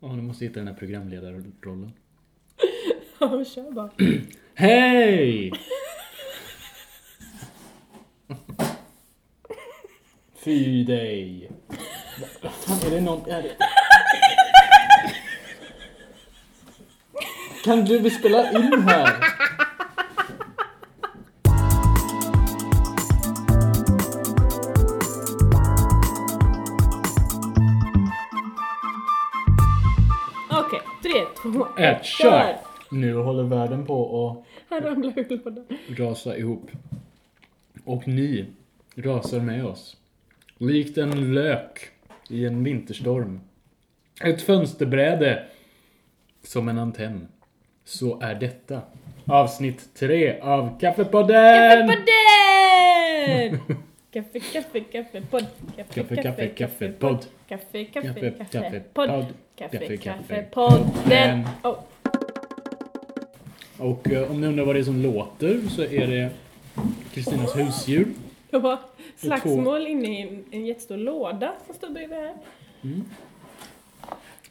Ja, du måste hitta den här programledarrollen. Ja, kör bara. Hej! Fy dig. Vad fan, är det någon... Är det... Kan du spela in här? Ett, kör! Nu håller världen på att Här ramlar ur lådan. rasa ihop. Och ni rasar med oss. Likt en lök i en vinterstorm. Ett fönsterbräde som en antenn. Så är detta avsnitt tre av Kaffepodden! Kaffepodden! Kaffe, kaffe, kaffe, podd. Kaffe, kaffe, kaffe, podd. Kaffe, kaffe, Kaffe, kaffe, kaffe, podd. podd. Kaffe, Kaffe, kaffe, kaffe, podden. Oh, Och eh, om ni undrar vad det är som låter så är det Kristinas husdjur. det var slagsmål inne i en, en jättestor låda som stod bredvid här. Jag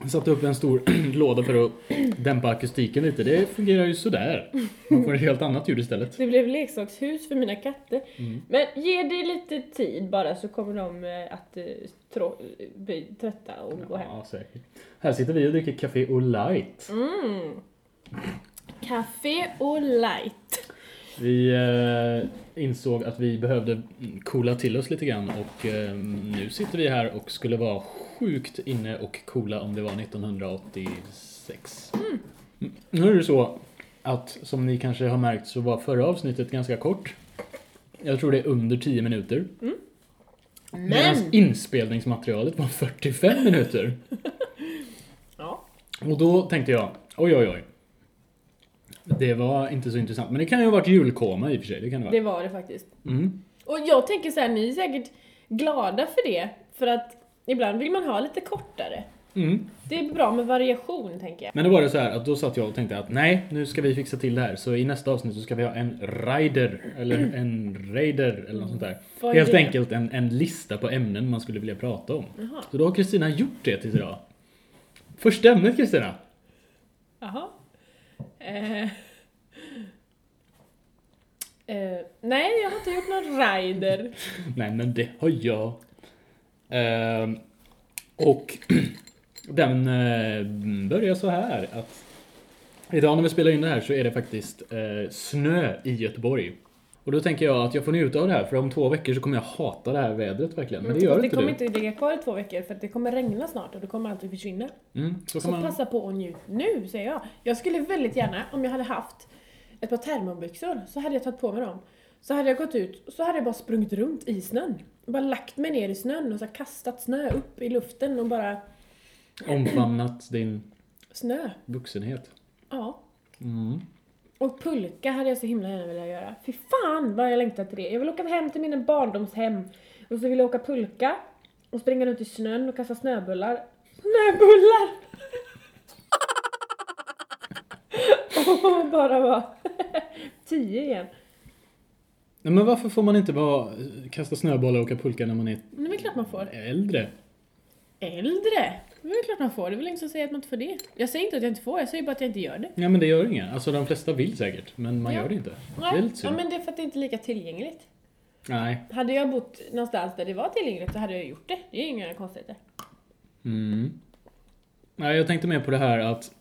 satte upp en stor låda för att dämpa akustiken lite. Det fungerar ju sådär. Man får ett helt annat ljud istället. Det blev leksakshus för mina katter. Mm. Men ge det lite tid bara så kommer de eh, att eh, trå- bli trötta och gå hem. Ja, säkert. Här sitter vi och dricker Café och Light. Mm. Café och light. Vi eh, insåg att vi behövde coola till oss lite grann och eh, nu sitter vi här och skulle vara sjukt inne och coola om det var 1986. Mm. Nu är det så att som ni kanske har märkt så var förra avsnittet ganska kort. Jag tror det är under 10 minuter. Medan Men! inspelningsmaterialet var 45 minuter. Ja. Och då tänkte jag, oj oj oj. Det var inte så intressant. Men det kan ju ha varit julkoma i och för sig. Det kan det vara. Det var det faktiskt. Mm. Och jag tänker så här, ni är säkert glada för det. För att ibland vill man ha lite kortare. Mm. Det är bra med variation, tänker jag. Men då var det så här att då satt jag och tänkte att nej, nu ska vi fixa till det här. Så i nästa avsnitt så ska vi ha en rider eller en raider eller något sånt där. Vad är Helt det? enkelt en, en lista på ämnen man skulle vilja prata om. Jaha. Så då har Kristina gjort det till idag. Första ämnet Kristina. Jaha. Eh. Eh, nej, jag har inte gjort någon rider. Nej men det har jag. Ehm, och den eh, börjar så här att idag när vi spelar in det här så är det faktiskt eh, snö i Göteborg. Och då tänker jag att jag får njuta av det här för om två veckor så kommer jag hata det här vädret verkligen. Men det gör det inte kommer du. inte ligga kvar i två veckor för att det kommer regna snart och då kommer allt att försvinna. Mm, så Så man... passa på och njut nu, säger jag. Jag skulle väldigt gärna, om jag hade haft ett par termobyxor, så hade jag tagit på mig dem. Så hade jag gått ut och så hade jag bara sprungit runt i snön. Bara lagt mig ner i snön och så kastat snö upp i luften och bara Omfamnat din snö. vuxenhet. Ja. Mm. Och pulka hade jag så himla gärna velat göra. Fy fan vad jag längtar till det. Jag vill åka hem till mina barndomshem. Och så vill jag åka pulka. Och springa runt i snön och kasta snöbullar. Snöbullar! och bara vara tio igen. Nej, men varför får man inte bara kasta snöbollar och åka pulka när man är Men är väl klart man får. äldre? Äldre? Det är klart man får. Det är väl ingen som säger att man inte får det. Jag säger inte att jag inte får, jag säger bara att jag inte gör det. Ja men det gör inget. Alltså de flesta vill säkert, men man Ja. gör det inte. Det är Nej, lite ja, synd. men det är för att det inte är lika tillgängligt. Nej. Hade jag bott någonstans där det var tillgängligt så hade jag gjort det. Det är inga konstigheter. Mm. Nej, jag tänkte mer på det här att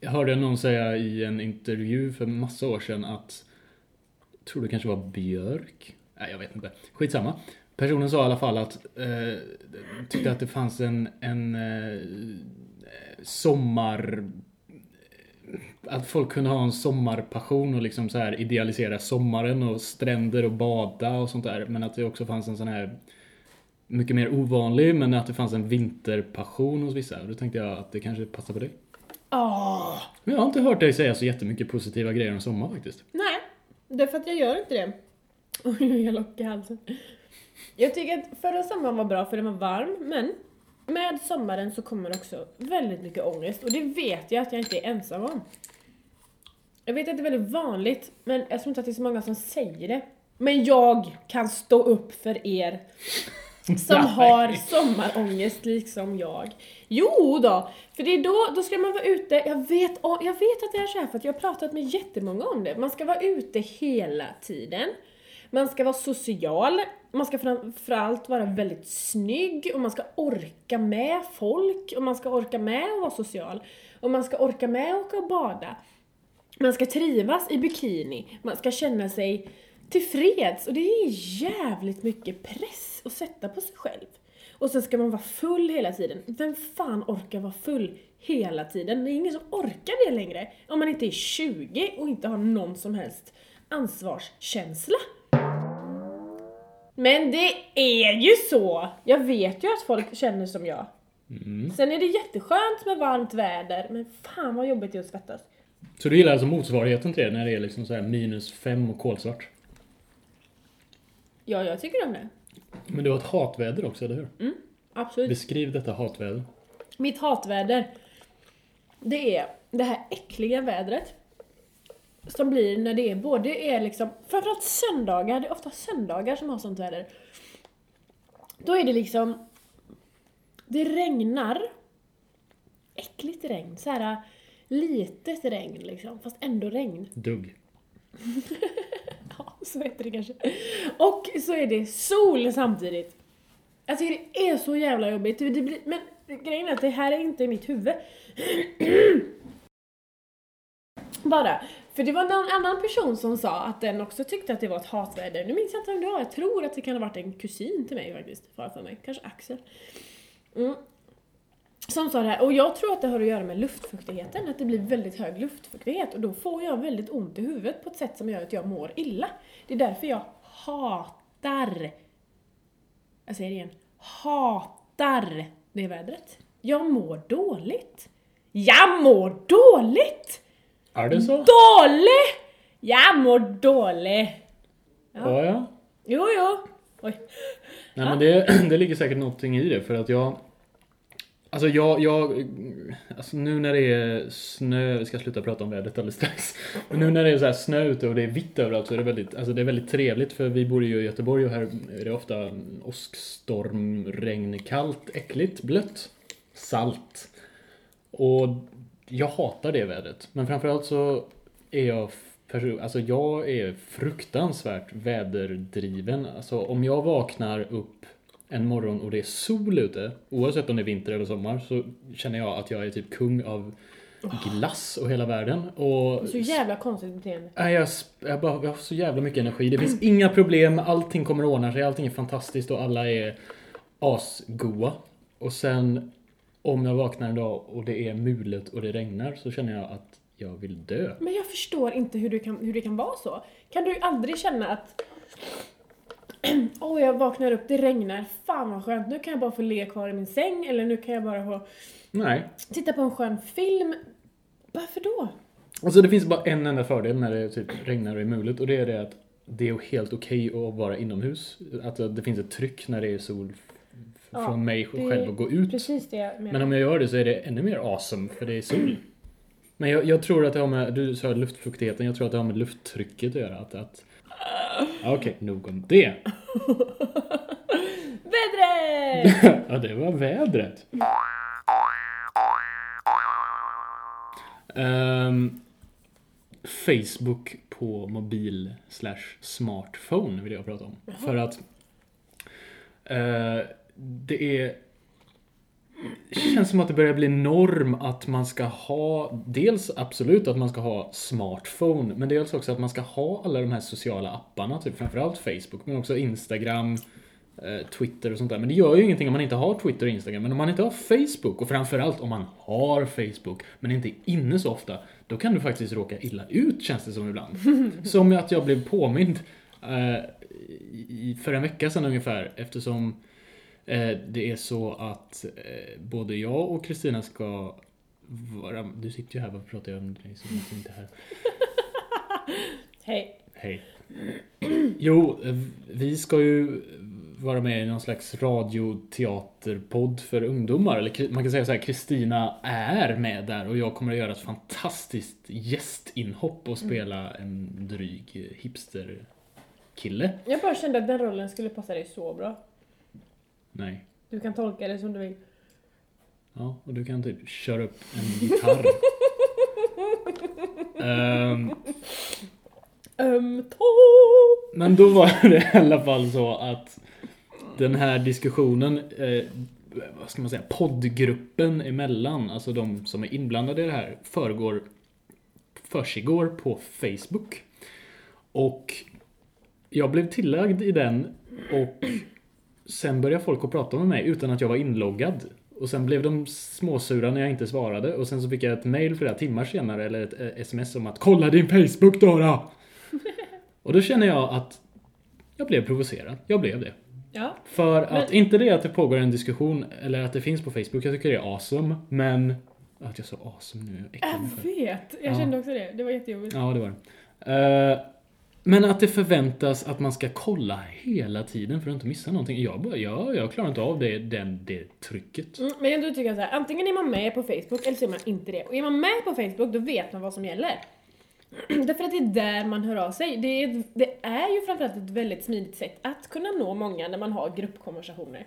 jag hörde någon säga i en intervju för massa år sedan att tror det kanske var Björk? Nej, jag vet inte. Skitsamma. Personen sa i alla fall att eh, tyckte att det fanns en, en eh, sommar att folk kunde ha en sommarpassion och liksom så här idealisera sommaren och stränder och bada och sånt där. Men att det också fanns en sån här mycket mer ovanlig, men att det fanns en vinterpassion hos vissa. Då tänkte jag att det kanske passar på dig. Åh! Men jag har inte hört dig säga så jättemycket positiva grejer om sommar faktiskt. Nej, det är för att jag gör inte det. Oj, jag lockar halsen. Jag tycker att förra sommaren var bra för den var varm, men med sommaren så kommer också väldigt mycket ångest och det vet jag att jag inte är ensam om. Jag vet att det är väldigt vanligt, men jag tror inte att det är så många som säger det. Men jag kan stå upp för er som har sommarångest liksom jag. Jo då, för det är då, då ska man vara ute, jag vet, jag vet att det är så här för att jag har pratat med jättemånga om det. Man ska vara ute hela tiden. Man ska vara social, man ska framförallt vara väldigt snygg och man ska orka med folk och man ska orka med att vara social. Och man ska orka med att åka och bada. Man ska trivas i bikini, man ska känna sig tillfreds och det är jävligt mycket press att sätta på sig själv. Och sen ska man vara full hela tiden. Vem fan orkar vara full hela tiden? Det är ingen som orkar det längre. Om man inte är 20 och inte har någon som helst ansvarskänsla. Men det är ju så! Jag vet ju att folk känner som jag. Sen är det jätteskönt med varmt väder, men fan vad jobbigt det är att svettas. Så du gillar alltså motsvarigheten till det när det är liksom så här minus fem och kolsvart? Ja, jag tycker om det. Men du har ett hatväder också, eller hur? Absolut. Beskriv detta hatväder. Mitt hatväder, det är det här äckliga vädret. Som blir när det är både är liksom, framförallt söndagar, det är ofta söndagar som har sånt väder. Då är det liksom, det regnar, äckligt regn, så här litet regn liksom, fast ändå regn. Dugg. Ja, så heter det kanske. Och så är det sol samtidigt. Jag tycker det är så jävla jobbigt. Det blir, men grejen är att det här är inte i mitt huvud. Bara. För det var någon annan person som sa att den också tyckte att det var ett hatväder. Nu minns jag inte vem det var. Jag tror att det kan ha varit en kusin till mig faktiskt. Far för mig. Kanske Axel. Mm. Som sa det här, och jag tror att det har att göra med luftfuktigheten, att det blir väldigt hög luftfuktighet och då får jag väldigt ont i huvudet på ett sätt som gör att jag mår illa. Det är därför jag hatar, jag säger det igen, hatar det vädret. Jag mår dåligt. Jag mår dåligt! Är det så? Dålig! Jag mår dåligt. Ja, ja. Jo, jo. Oj. Nej men det, det ligger säkert någonting i det för att jag Alltså jag, jag, alltså nu när det är snö, vi ska sluta prata om vädret alldeles strax. Men nu när det är så här snö ute och det är vitt överallt så är det väldigt, alltså det är väldigt trevligt för vi bor ju i Göteborg och här är det ofta åskstorm, regn, kallt, äckligt, blött, salt. Och jag hatar det vädret. Men framförallt så är jag Alltså jag är fruktansvärt väderdriven. Alltså om jag vaknar upp en morgon och det är sol ute, oavsett om det är vinter eller sommar, så känner jag att jag är typ kung av glass och hela världen. Och Så jävla konstigt beteende. Nej, jag, jag, bara, jag har så jävla mycket energi. Det finns inga problem, allting kommer att ordna sig, allting är fantastiskt och alla är asgoa. Och sen om jag vaknar en dag och det är mulet och det regnar så känner jag att jag vill dö. Men jag förstår inte hur, du kan, hur det kan vara så. Kan du aldrig känna att Åh, jag vaknar upp, det regnar, fan vad skönt, nu kan jag bara få ligga kvar i min säng eller nu kan jag bara få Nej. titta på en skön film. Varför då? Alltså det finns bara en enda fördel när det typ regnar och är mulet och det är det att det är helt okej att vara inomhus. Att det finns ett tryck när det är sol Ja, från mig det själv att gå ut. Precis det jag menar. Men om jag gör det så är det ännu mer awesome för det är sol. Men jag, jag tror att det har med, du sa luftfuktigheten, jag tror att det har med lufttrycket att göra. Att, att, Okej, nog om det. Vädret! ja, det var vädret. Ehm, Facebook på mobil slash smartphone vill jag prata om. För att eh, det är känns som att det börjar bli norm att man ska ha dels absolut att man ska ha smartphone men dels också att man ska ha alla de här sociala apparna, typ framförallt Facebook men också Instagram, eh, Twitter och sånt där. Men det gör ju ingenting om man inte har Twitter och Instagram. Men om man inte har Facebook och framförallt om man har Facebook men inte är inne så ofta, då kan du faktiskt råka illa ut känns det som ibland. som att jag blev påmind eh, för en vecka sedan ungefär eftersom det är så att eh, både jag och Kristina ska vara, du sitter ju här, varför pratar jag om dig som att du inte är här? Hej. Hej. Jo, eh, vi ska ju vara med i någon slags radioteaterpodd för ungdomar. Eller man kan säga så här, Kristina är med där och jag kommer att göra ett fantastiskt gästinhopp och spela en dryg hipsterkille. Jag bara kände att den rollen skulle passa dig så bra. Nej. Du kan tolka det som du vill. Ja, och du kan typ köra upp en gitarr. Öm tå. men då var det i alla fall så att den här diskussionen, eh, vad ska man säga, poddgruppen emellan, alltså de som är inblandade i det här, föregår, försiggår på Facebook. Och jag blev tillagd i den och sen började folk att prata med mig utan att jag var inloggad. Och sen blev de småsura när jag inte svarade och sen så fick jag ett mail flera timmar senare eller ett eh, sms om att Kolla din Facebook Dora! Och då känner jag att jag blev provocerad. Jag blev det. Ja. För att, Men- inte det att det pågår en diskussion eller att det finns på Facebook, jag tycker det är awesome, men... Att jag sa awesome nu, jag Jag vet. Jag Ja. kände också det. Det var jättejobbigt. Ja, det var det. Eh, men att det förväntas att man ska kolla hela tiden för att inte missa någonting. Jag, bara, ja, jag klarar inte av det, den, det trycket. Mm, men ändå tycker jag så här, antingen är man med på Facebook eller så är man inte det. Och är man med på Facebook då vet man vad som gäller. Därför att det är där man hör av sig. Det är, det är ju framförallt ett väldigt smidigt sätt att kunna nå många när man har gruppkonversationer.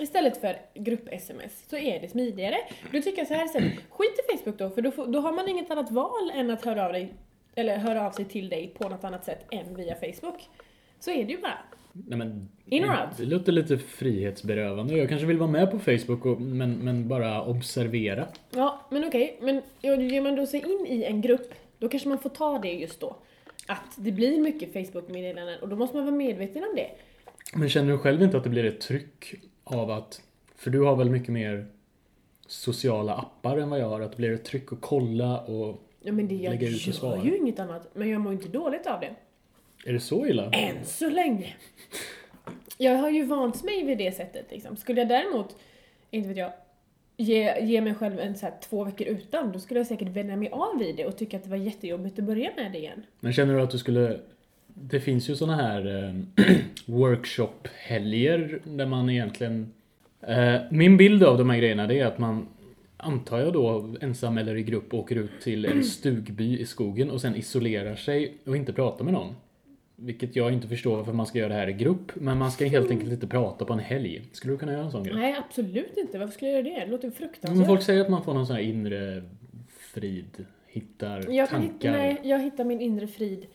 Istället för grupp-sms så är det smidigare. Då tycker jag så här istället, skit i Facebook då för då, får, då har man inget annat val än att höra av, dig, eller höra av sig till dig på något annat sätt än via Facebook. Så är det ju bara. Nej, men, In or out? Det låter lite frihetsberövande. Jag kanske vill vara med på Facebook och, men, men bara observera. Ja, men okej. Men ja, ger man då sig in i en grupp, då kanske man får ta det just då. Att det blir mycket Facebook-meddelanden och då måste man vara medveten om det. Men känner du själv inte att det blir ett tryck av att... För du har väl mycket mer sociala appar än vad jag har. Att det blir ett tryck att kolla och... Ja men det jag Lägga ut och gör svara. ju inget annat, men jag mår inte dåligt av det. Är det så illa? Än så länge. Jag har ju vant mig vid det sättet liksom. Skulle jag däremot, inte vet jag, ge, ge mig själv en så här två veckor utan, då skulle jag säkert vänja mig av vid det och tycka att det var jättejobbigt att börja med det igen. Men känner du att du skulle... Det finns ju såna här eh, workshop-helger där man egentligen... Eh, min bild av de här grejerna det är att man, antar jag då, ensam eller i grupp åker ut till en stugby i skogen och sen isolerar sig och inte pratar med någon. Vilket jag inte förstår varför man ska göra det här i grupp, men man ska helt enkelt inte prata på en helg. Skulle du kunna göra en sån grej? Nej, absolut inte. Varför skulle jag göra det? Det låter Men fruktansvärt. folk säger att man får någon sån här inre frid, hittar Jag, kan hitta, tankar nej, jag hittar min inre frid.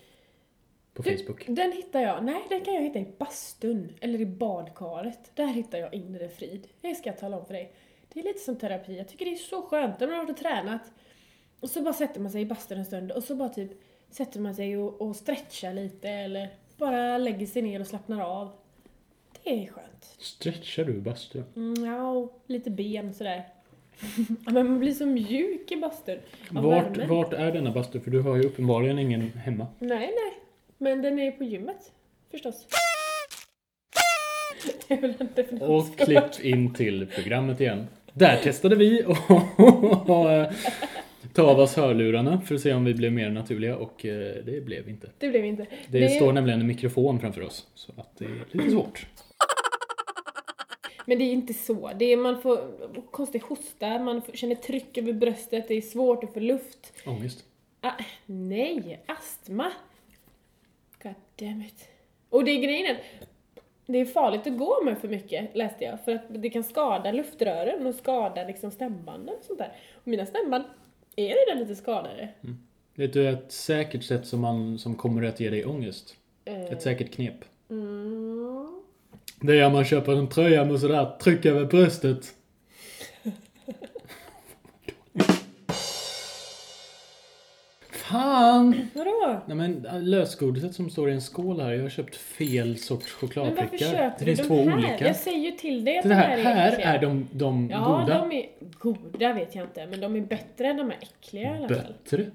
på Du, Facebook. Den hittar jag, nej den kan jag hitta i bastun eller i badkaret. Där hittar jag inre frid. Det ska jag tala om för dig. Det är lite som terapi, jag tycker det är så skönt när man har varit och tränat. Och så bara sätter man sig i bastun en stund och så bara typ sätter man sig och, och stretchar lite eller bara lägger sig ner och slappnar av. Det är skönt. Stretchar du i bastun? Mm, ja, och lite ben sådär. ja, men man blir så mjuk i bastun. av Vart, värmen. vart är denna bastu? För du har ju uppenbarligen ingen hemma. Nej, nej. Men den är på gymmet. Förstås. Det är väl en definition. Och klipp in till programmet igen. Där testade vi att ta av oss hörlurarna för att se om vi blev mer naturliga och eh, det blev vi inte. Det blev inte. Det, Det- står nämligen en mikrofon framför oss. Så att det är lite svårt. Men det är inte så. Det är, man får konstig hosta, man får, känner tryck över bröstet, det är svårt att få luft. Ångest. Ah, nej, astma. God damn it. Och det är grejen att det är farligt att gå med för mycket, läste jag. För att det kan skada luftrören och skada liksom stämbanden och sånt där. Och mina stämband är redan lite skadade. Vet du ett säkert sätt som, man, som kommer att ge dig ångest? Eh, Ett säkert knep. Mm. Det är om man köper en tröja med sådär tryck över bröstet. Fan! Vadå? Nej men lösgodiset som står i en skål här, jag har köpt fel sorts Men varför chokladprickar. köper Det finns de två här? olika. Jag säger ju till dig att Det de här, här äckliga. är de, de Ja, goda. de är goda vet jag inte, men de är bättre än de är äckliga i alla fall. Bättre?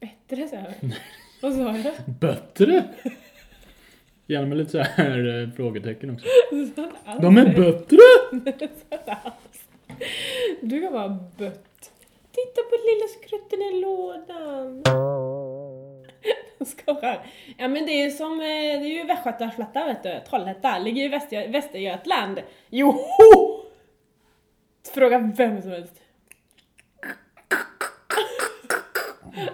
Bättre sa jag. Vad sa jag? Bättre? Gärna med lite så här eh, frågetecken också. De är bättre! Du kan vara bött. Titta på lilla skrutten i lådan. Jag skojar. Ja men det är ju som, eh, det är ju Västgötaslätta vet du. Trollhätta, ligger i Västergö- Västergötland. Joho! Fråga vem som helst.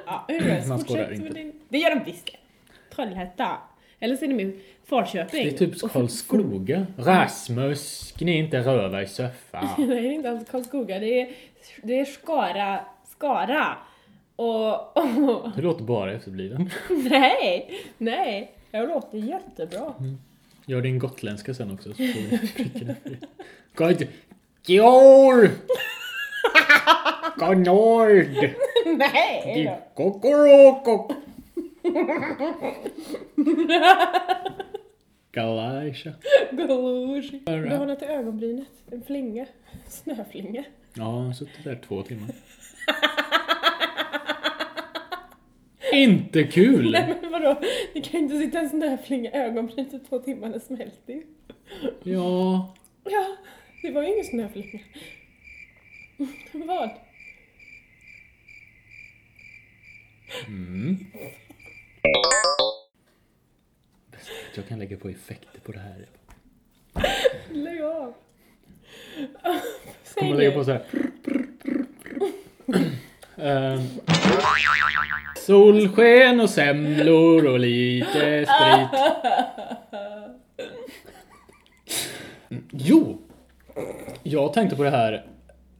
Ja, hur. Man skådar Fortsätt inte. med din- Det gör de visst det. Eller så är det mer Falköping. Det är typ Karlskoga. Rasmus, gni inte röva i soffan. Nej, det är inte alls Karlskoga. Det är, det är Skara. Skara. Och, och Du låter bara efterbliven. nej, nej. Jag låter jättebra. Gör din gotländska sen också så får du prickarna för det. God... Gjor! God nord! Nej då. Kokoroko! Galaisha. Galosh. Du har något i ögonbrynet. En flinga. Snöflinga. Ja, jag har suttit där två timmar. Inte kul! Nej men vadå? Det kan ju inte sitta en snöflinga i ögonbrynet i två timmar, den smälter ju. Ja, Ja, det var ju ingen snöflinga. Vad? Mm. Jag kan lägga på effekter på det här. Lägg av. Säg Kommer lägga på så här. Ehm, solsken och semlor och lite sprit. Mm, Jo! Jag tänkte på det här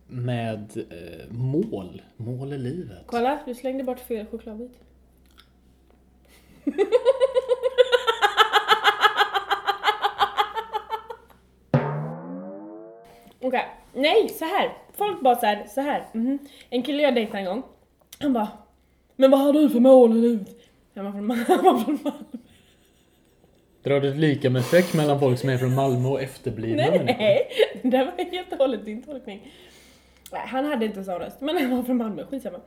med eh, mål. Mål i livet. Kolla, du slängde bort fel chokladbit. Okej, nej så här. Folk bara så här, så här. mhm. En kille jag dejtade en gång. Han bara, men vad har du för mål i livet? Han var från, han Malmö. Drar du ett lika med effekt mellan folk som är från Malmö och efterblivna Nej, människor? nej, det där var helt och hållet din tolkning. Han hade inte sån röst, men han var från Malmö, skitsamma.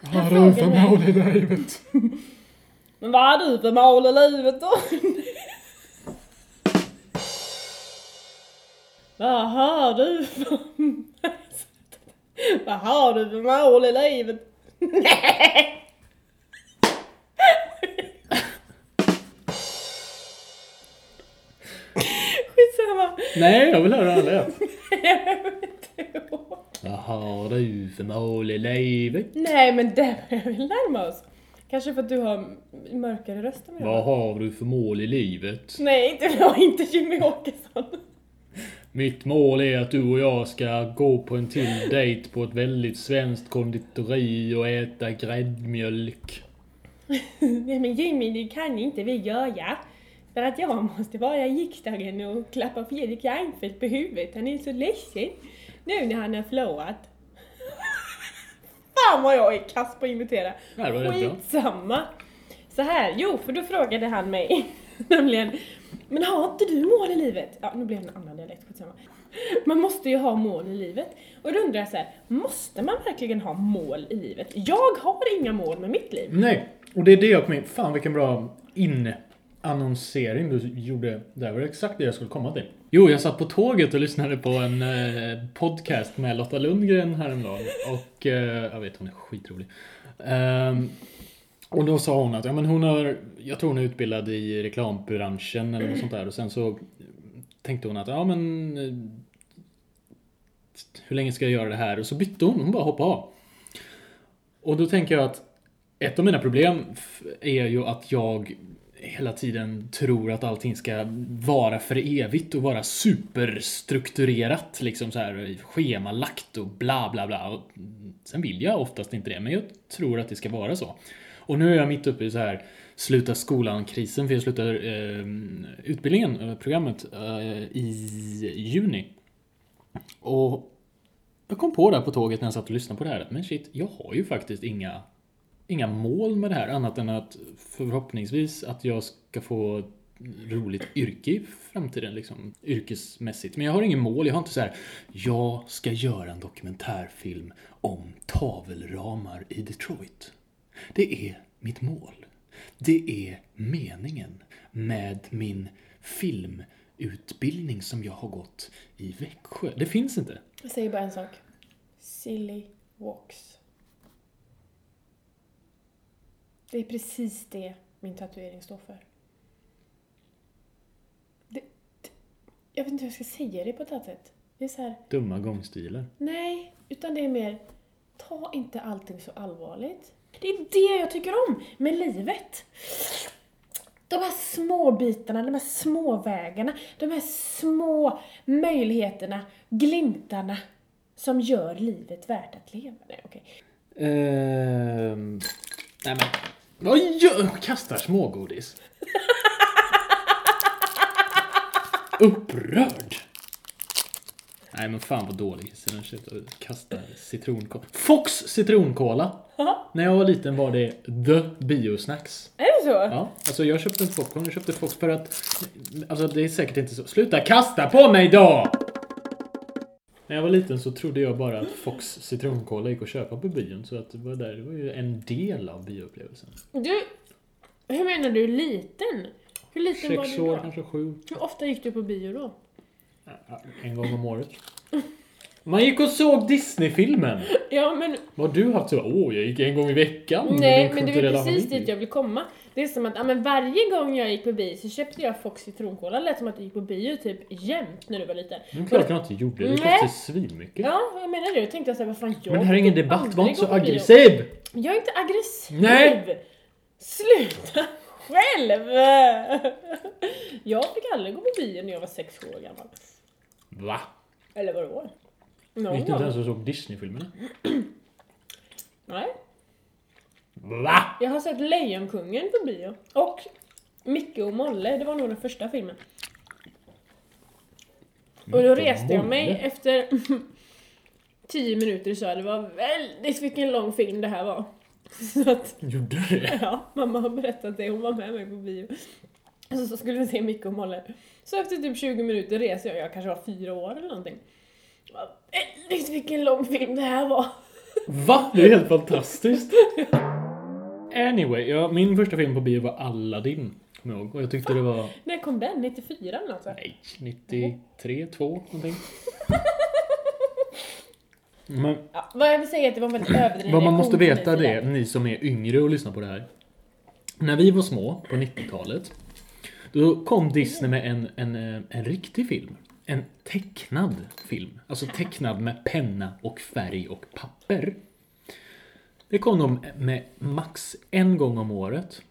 Vad har du för mål i livet? Men vad har du för mål i livet då? vad har du för... vad har du för mål i livet? Nej! Skitsamma. Nej, jag vill höra inte ihåg. Vad har du för mål i livet? Nej men det börjar vi närma oss. Kanske för att du har mörkare röst än vad jag Vad har. har du för mål i livet? Nej, det var inte Jimmy Åkesson. Mitt mål är att du och jag ska gå på en till dejt på ett väldigt svenskt konditori och äta gräddmjölk. Nej men Jimmy, det kan inte vi göra. För att jag måste vara i riksdagen och klappa Fredrik Reinfeldt på huvudet. Han är så ledsen nu när han har förlorat. Fan vad jag är kass på att imitera. Det. Skitsamma. Så här, jo för då frågade han mig nämligen Men har inte du mål i livet? Ja, nu blev det en annan dialekt, skitsamma. Man måste ju ha mål i livet. Och då undrar jag så här, måste man verkligen ha mål i livet? Jag har inga mål med mitt liv. Nej, och det är det jag kom in. Fan vilken bra Annonsering du gjorde. Det var exakt det jag skulle komma till. Jo, jag satt på tåget och lyssnade på en eh, podcast med Lotta Lundgren häromdagen. Och eh, jag vet, hon är skitrolig. Um, och då sa hon att ja, men hon har, jag tror hon är utbildad i reklambranschen eller något sånt där. Och sen så tänkte hon att ja men eh, hur länge ska jag göra det här? Och så bytte hon, hon bara hoppade av. Och då tänker jag att ett av mina problem är ju att jag hela tiden tror att allting ska vara för evigt och vara superstrukturerat, liksom så här schemalagt och bla bla bla. Och sen vill jag oftast inte det, men jag tror att det ska vara så. Och nu är jag mitt uppe i så här sluta skolan-krisen, för jag slutar eh, utbildningen, eh, programmet, eh, i juni. Och jag kom på där på tåget när jag satt och lyssnade på det här att men shit, jag har ju faktiskt inga, inga mål med det här annat än att förhoppningsvis att jag ska få ett roligt yrke i framtiden liksom yrkesmässigt. Men jag har inget mål, jag har inte så här jag ska göra en dokumentärfilm om tavelramar i Detroit. Det är mitt mål. Det är meningen med min filmutbildning som jag har gått i Växjö. Det finns inte. Jag säger bara en sak. Silly walks. Det är precis det min tatuering står för. Det, det, jag vet inte hur jag ska säga det på ett annat sätt. Det är så här, Dumma gångstilar. nej, utan det är mer, ta inte allting så allvarligt. Det är det jag tycker om med livet. De här små bitarna, de här små vägarna, de här små möjligheterna, glimtarna som gör livet värt att leva. Nej, okej. Ehm, nej men, vad gör Kastar smågodis. Upprörd. Nej men fan vad dålig jag kastar citronkola. Fox citronkola. När jag var liten var det the biosnacks. Är det så? Ja, alltså jag köpte inte popcorn, jag köpte Fox för att... Alltså det är säkert inte så. Sluta kasta på mig då! När jag var liten så trodde jag bara att Fox citronkola gick att köpa på bion. Så att det var, där, det var ju en del av bioupplevelsen. Du, hur menar du liten? Hur liten var Sex du år, då? kanske sju. Hur ofta gick du på bio då? En gång om året. Man gick och såg Disney-filmen. Ja men Vad har du haft så? Åh, jag gick en gång i veckan nej, men det är kulturella precis familj. dit jag vill komma. Det är som att ja, men varje gång jag gick på bio så köpte jag Fox citronkola. Det lät som att du gick på bio typ jämt när du var liten. Men klart jag inte gjorde det. Det kostade svinmycket. Ja, jag menar det. Jag tänkte såhär, vad fan jag Men här är ingen debatt, var inte så aggressiv! Jag är inte aggressiv! Nej. Sluta själv! Jag fick aldrig gå på bio när jag var 6 år gammal. Va? Eller vadå? Någon Gick du inte gång. ens och såg Disney-filmerna? Nej. Va? Jag har sett Lejonkungen på bio. Och Micke och Molle, det var nog den första filmen. Och då reste jag mig efter 10 minuter så det var väldigt vilken lång film det här var. Så att, Gjorde du det? ja, mamma har berättat det, hon var med mig på bio. Så, så skulle vi se Micke och Molle. Så efter typ 20 minuter reser jag, jag kanske var fyra år eller någonting. Var Väldigt vilken lång film det här var. Va? Det är helt fantastiskt. Anyway, ja, min första film på bio var Aladdin. Kommer jag ihåg. Och jag tyckte det var... När kom den? 94 eller något? Nej, 93, 2 någonting. Men Ja, vad jag vill säga är att det var en väldigt överdriven vad man måste veta det, sida. ni som är yngre och lyssnar på det här. När vi var små, på 90-talet, då kom Disney med en, en, eh, en riktig film. En tecknad film. Alltså tecknad med penna och färg och papper. Det kom de med max en gång om året.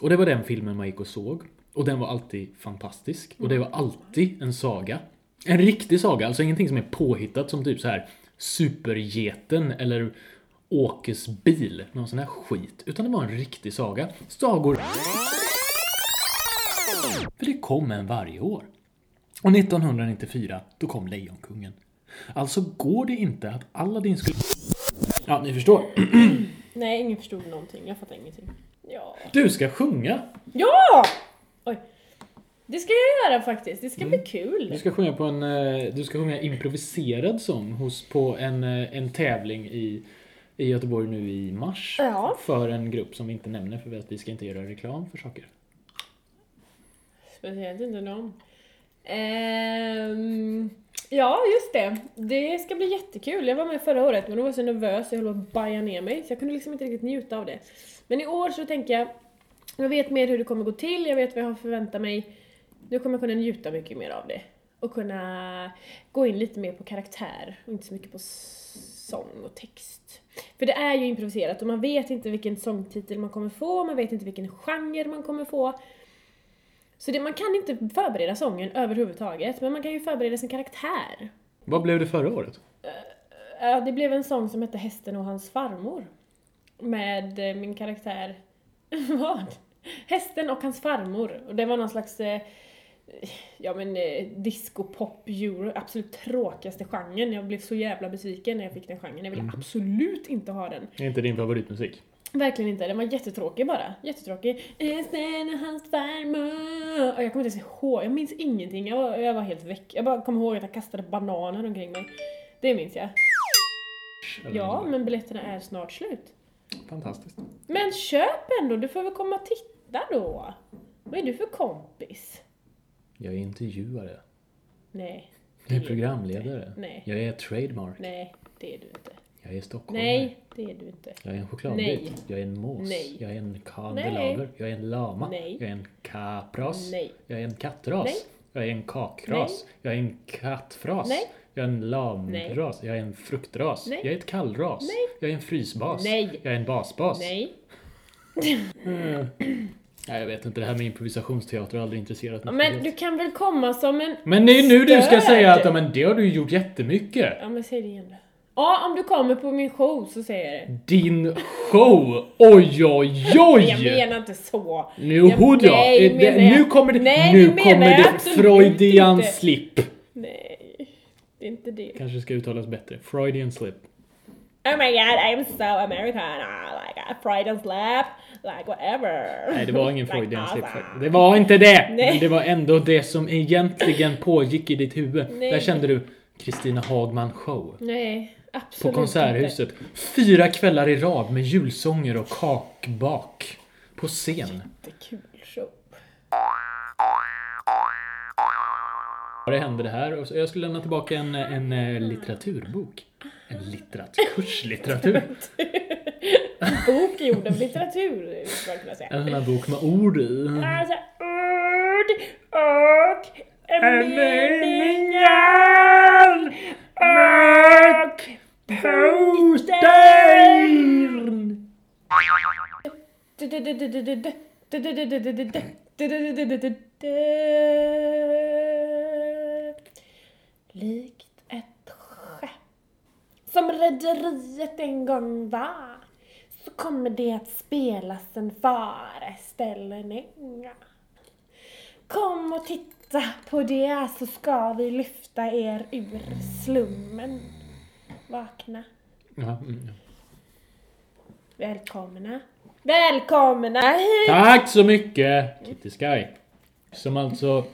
Och det var den filmen man gick och såg. Och den var alltid fantastisk. Och det var alltid en saga. En riktig saga, alltså ingenting som är påhittat som typ så här Supergeten eller Åkes bil, någon sån här skit. Utan det var en riktig saga. Sagor. För det kom en varje år. Och 1994, då kom Lejonkungen. Alltså går det inte att Aladdin skulle... Ja, ni förstår. Nej, ingen förstod någonting. Jag fattar ingenting. Ja. Du ska sjunga. Ja! Oj. Det ska jag göra faktiskt. Det ska bli kul. Mm. Du ska sjunga på en, eh, du ska sjunga improviserad sång hos, på en, eh, en tävling i, i Göteborg nu i mars. Ja. För en grupp som vi inte nämner för att vi ska inte göra reklam för saker. Speciellt inte någon. Ehm, ja, just det. Det ska bli jättekul. Jag var med förra året men då var jag så nervös jag höll på att baja ner mig. Så jag kunde liksom inte riktigt njuta av det. Men i år så tänker jag, jag vet mer hur det kommer gå till, jag vet vad jag har förväntat mig. Nu kommer jag kunna njuta mycket mer av det. Och kunna gå in lite mer på karaktär och inte så mycket på sång och text. För det är ju improviserat och man vet inte vilken sångtitel man kommer få, man vet inte vilken genre man kommer få. Så det, man kan inte förbereda sången överhuvudtaget, men man kan ju förbereda sin karaktär. Vad blev det förra året? Ja, det blev en sång som hette Hästen och hans farmor. Med eh, min karaktär... Vad? Hästen och hans farmor. Och det var någon slags... Ja men eh, disco, pop, euro. Absolut tråkigaste genren. Jag blev så jävla besviken när jag fick den genren. Jag ville absolut inte ha den. Är inte din favoritmusik? Verkligen inte. Den var jättetråkig bara. Jättetråkig. Hästen och hans farmor. Och jag kommer inte ens ihåg. Jag minns ingenting. Jag var, jag var helt väck. Jag bara kommer ihåg att jag kastade bananer omkring mig. Det minns jag. Ja, men biljetterna är snart slut. Fantastiskt. Men köp ändå, du får väl komma och titta då. Vad är du för kompis? Jag är intervjuare. Nej. Jag är programledare. Nej. Jag är trademark. Nej, det är du inte. Jag är stockholmare. Nej, det är du inte. Jag är en chokladbit. Nej. Jag är en mås. Nej. Jag är en kandelaber. Jag är en lama. Nej. Jag är en kapras. Nej. Jag är en kattras. Nej. Jag är en kakras. Jag är en kattfras. Nej. Jag är en lamras. Jag är en fruktras. Nej. Jag är ett kallras. Nej. Jag är en frysbas. Nej. Jag är en basbas. Nej. Eh, Nej, jag vet inte, det här med improvisationsteater har aldrig intresserat mig. Men du kan väl komma som en... Men det är nu du ska Stöd. säga att ja, men det har du gjort jättemycket. Ja men säg det igen då. Ja, om du kommer på min show så säger jag det. Din show! Oj, oj, oj! Jag menar inte så. Nu hudda! nej, Eh, det- jag- Nu kommer det, nej, nu det kommer det Freudian inte. slip. Nej, det är inte det. Kanske ska uttalas bättre. Freudian slip. Oh my god, I'm so American. I like a Freudian slap. Like whatever. Nej, det var ingen Like Freudian slip. awesome. Det var inte det! Nej. Men det var ändå det som egentligen pågick i ditt huvud. Nej. Där kände du Kristina Hagman show. Nej, På absolut Konserthuset. Fyra kvällar i rad med julsånger och kakbak. På scen. inte. Kul show. Det hände det här. Jag skulle lämna tillbaka en, en eh, litteraturbok. En litteratur, kurslitteratur. Bok gjord av litteratur, skulle kunna säga. En bok med ord i. Alltså, ord och meningar och Postern! Likt ett skepp som rederiet en gång var så kommer det att spelas en föreställning. Kom och titta på det så ska vi lyfta er ur slummen. Vakna. Ja, mm. Välkomna. Välkomna hit! Tack så mycket Kitty Sky. Som alltså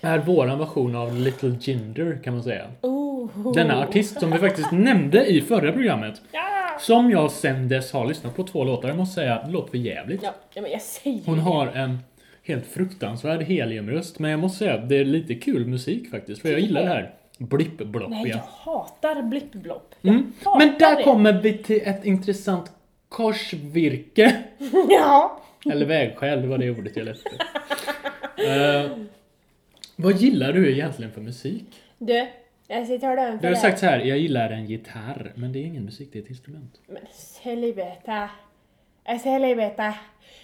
är våran version av Little Ginger kan man säga. Oh. Denna artist som vi faktiskt nämnde i förra programmet. Ja! Som jag sen dess har lyssnat på två låtar. Jag måste säga, det låter för jävligt. Ja, men jag säger Hon har en helt fruktansvärd heliumröst. Men jag måste säga, det är lite kul musik faktiskt. För jag gillar det här blipp-blopp Nej, jag hatar blippblopp. Mm. Men där det. kommer vi till ett intressant korsvirke. Ja! Eller vägskäl, det var det ordet jag lette. uh, vad gillar du egentligen för musik? Du, jag ska tala om Du för har dig. sagt så här, jag gillar en gitarr, men det är ingen musik, det är ett instrument. Men helvete. Alltså helvete.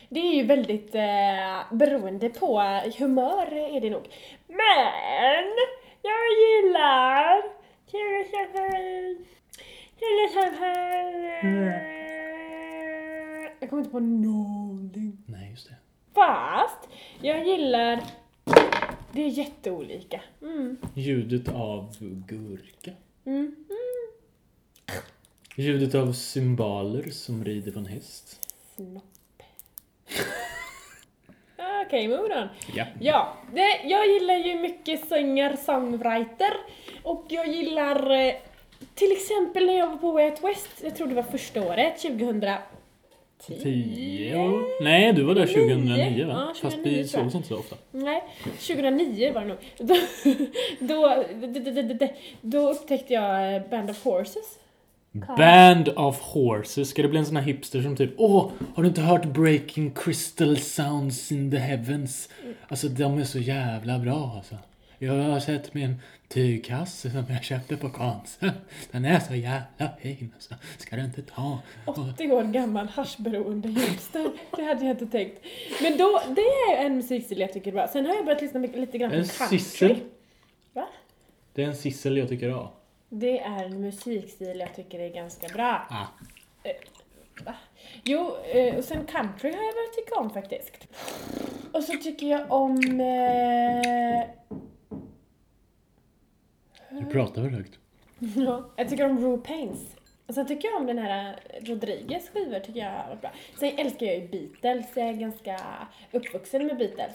Det är ju väldigt eh, beroende på humör är det nog. Men jag gillar till exempel till exempel Jag kommer inte på någonting. Nej, just det. Fast jag gillar det är jätteolika. Mm. Ljudet av gurka. Mm. Ljudet av cymbaler som rider på en häst. Snopp. Okej, move on. Ja. Ja, det, jag gillar ju mycket singer-songwriter och jag gillar eh, till exempel när jag var på Way Out West, jag tror det var första året, 2010. Tio? Nej, du var där 2009 va? Ja, Fast 2009 vi tror jag. sågs inte så ofta. Nej, 2009 var det nog. Då, då, då, då, då, då upptäckte jag eh, Band of Horses. Band of Horses, ska det bli en sån här hipster som typ Åh, har du inte hört Breaking Crystal Sounds in the Heavens? Alltså de är så jävla bra alltså. Jag har sett min tygkasse som jag köpte på Konsum. Den är så jävla fin alltså. Ska du inte ta? Och, 80 år gammal haschberoende hipster. Det hade jag inte tänkt. Men då, det är en musikstil jag tycker är bra. Sen har jag börjat lyssna mycket, lite grann på en country. sissel. Va? Det är en sissel jag tycker om. Det är en musikstil jag tycker är ganska bra. Ah. Va? Jo, eh, och sen country har jag börjat tycka om faktiskt. Och så tycker jag om... Eh, Du pratar väl högt? ja, jag tycker om Rue Pains. Och sen tycker jag om den här Rodriguez skivor tycker jag varit bra. Sen älskar jag ju Beatles, jag är ganska uppvuxen med Beatles.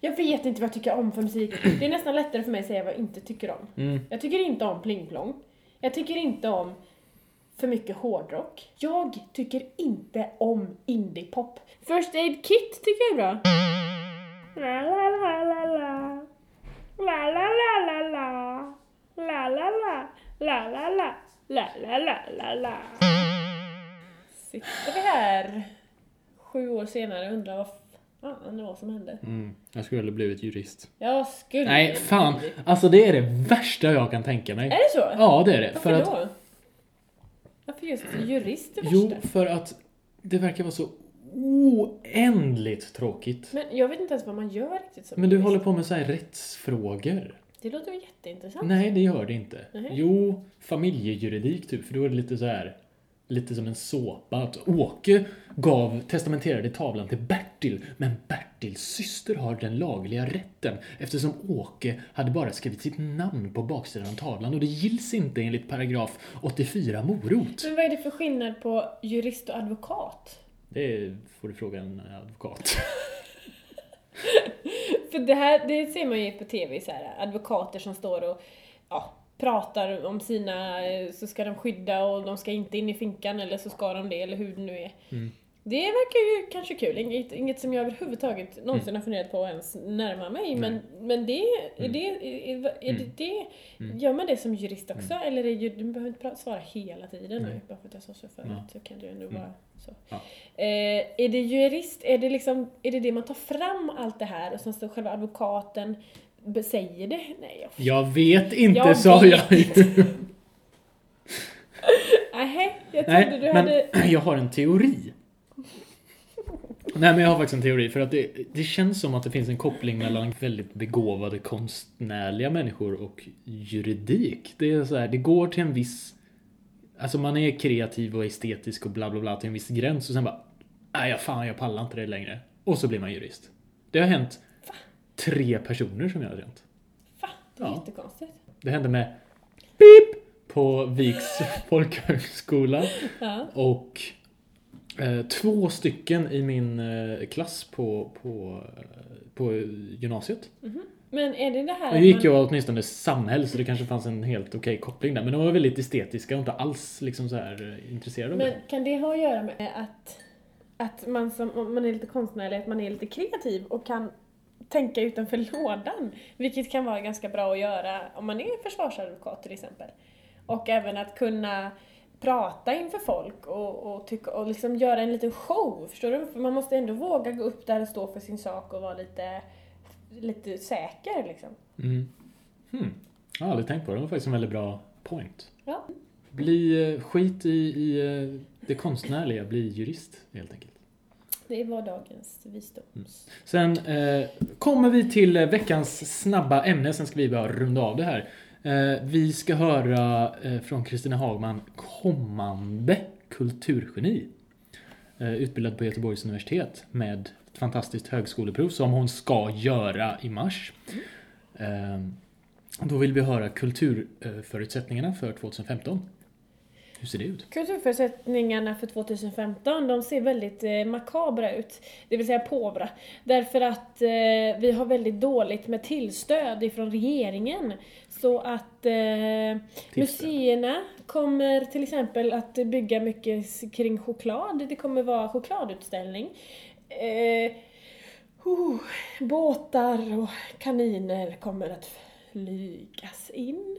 Jag vet inte vad jag tycker om för musik. Det är nästan lättare för mig att säga vad jag inte tycker om. Mm. Jag tycker inte om pling plong. Jag tycker inte om för mycket hårdrock. Jag tycker inte om indiepop. First Aid Kit tycker jag är bra. La la la la la. La la la la la. La la la. La la la. La la la la la. Sitter vi här sju år senare och undrar vad fan det var som hände. Mm. Jag skulle ha blivit jurist. Jag skulle... Nej, fan. Alltså det är det värsta jag kan tänka mig. Är det så? Ja, det är det. Varför För att då? Varför just jurist det Jo, värsta? för att det verkar vara så oändligt tråkigt. Men jag vet inte ens vad man gör riktigt som Men du jurist. håller på med så här rättsfrågor. Det låter väl jätteintressant? Nej, det gör det inte. Nej. Jo, familjejuridik typ, för då är det lite så här lite som en såpa. Att Åke gav, testamenterade tavlan till Bertil, men Bertils syster har den lagliga rätten eftersom Åke hade bara skrivit sitt namn på baksidan av tavlan och det gills inte enligt paragraf 84 morot. Men vad är det för skillnad på jurist och advokat? Det får du fråga en advokat. För det här, det ser man ju på TV, så här, advokater som står och ja, pratar om sina, så ska de skydda och de ska inte in i finkan eller så ska de det, eller hur det nu är. Mm. Det verkar ju kanske kul, inget, inget som jag överhuvudtaget någonsin har funderat på att ens närma mig, men, men det, är Mm. det, är, är Mm. det, det Mm. gör man det som jurist också? Eller är ju, du behöver inte svara hela tiden nu, bara för att jag sa så förut, Ja. så kan du ändå Mm. vara så. Ja. Eh, är det jurist, är det liksom, är det det man tar fram allt det här och sen står själva advokaten säger det? Nej, jag Jag vet inte, Jag sa vet. jag. Nähä, jag trodde Nej, du men hade... jag har en teori. Nej, men jag har faktiskt en teori. För att det, det känns som att det finns en koppling mellan väldigt begåvade konstnärliga människor och juridik. Det är så här, det går till en viss... Alltså man är kreativ och estetisk och bla bla bla till en viss gräns och sen bara... Nej, fan jag pallar inte det längre. Och så blir man jurist. Det har hänt tre personer som jag har känt. Va? Det är Ja. jättekonstigt. Det hände med PIP på Viks folkhögskola. Ja. Och eh, två stycken i min eh, klass på, på, eh, på gymnasiet. Men är det det här Nu gick man- jag åtminstone samhäll så det kanske fanns en helt okej koppling där. Men de var väldigt estetiska och inte alls liksom så här eh, intresserade av Men det. kan det ha att göra med att, att man som om man är lite konstnärlig, att man är lite kreativ och kan tänka utanför lådan? Vilket kan vara ganska bra att göra om man är försvarsadvokat till exempel. Och även att kunna prata inför folk och, och, tycka, och liksom göra en liten show. Förstår du? För man måste ändå våga gå upp där och stå för sin sak och vara lite, lite säker liksom. Mm. Hmm. Jag har aldrig tänkt på det. Det var faktiskt en väldigt bra point. Ja. Bli eh, skit i, i eh, det konstnärliga, bli jurist helt enkelt. Det var dagens visdom. Sen eh, kommer vi till eh, veckans snabba ämne, sen ska vi bara runda av det här. Eh, vi ska höra eh, från Kristina Hagman, kommande kulturgeni. Eh, utbildad på Göteborgs universitet med ett fantastiskt högskoleprov som hon ska göra i mars. Eh, då vill vi höra kulturförutsättningarna för 2015. Hur ser det ut? Kulturförutsättningarna för 2015, de ser väldigt eh, makabra ut. Det vill säga påvra. Därför att eh, vi har väldigt dåligt med tillstöd ifrån regeringen. Så att eh, museerna kommer till exempel att bygga mycket kring choklad. Det kommer vara chokladutställning. Oh, båtar och kaniner kommer att flygas in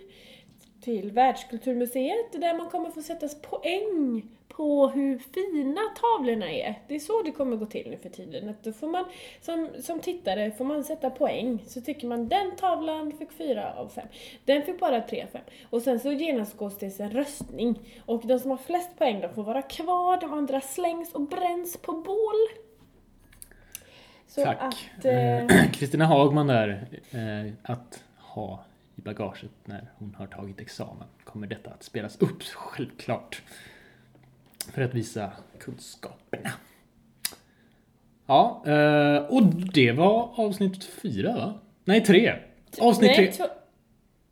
till Världskulturmuseet där man kommer få sätta poäng på hur fina tavlorna är. Det är så det kommer gå till nu för tiden. Att då får man, som, som tittare får man sätta poäng. Så tycker man den tavlan fick fyra av fem. Den fick bara tre av fem. Och sen så genomgås det en röstning. Och de som har flest poäng de får vara kvar, de andra slängs och bränns på bål. Så Tack. Eh, Eh, Kristina Hagman där, eh, att ha bagaget när hon har tagit examen kommer detta att spelas upp, självklart. För att visa kunskaperna. Ja, eh, och det var avsnitt fyra va? Nej, tre. Avsnitt nej, tre.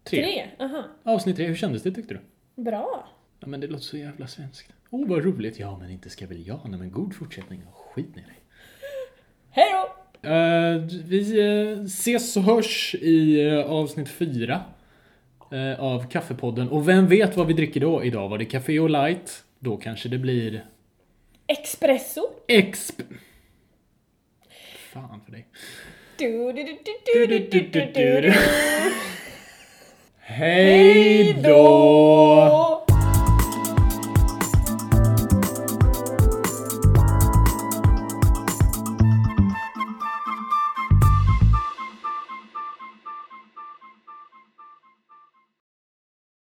tre. tre. Aha. Avsnitt tre, hur kändes det tyckte du? Bra. Ja men det låter så jävla svenskt. Åh oh, vad roligt. Ja men inte ska väl jag. Nej men god fortsättning skit ner dig. Hej då! Eh, vi eh, ses och hörs i avsnitt fyra eh, av Kaffepodden. Och vem vet vad vi dricker då? Idag var det Café och Light. Då kanske det blir Espresso. Exp... Fan för dig. Du, du, du, du, du, du, du, du, du. Hej då!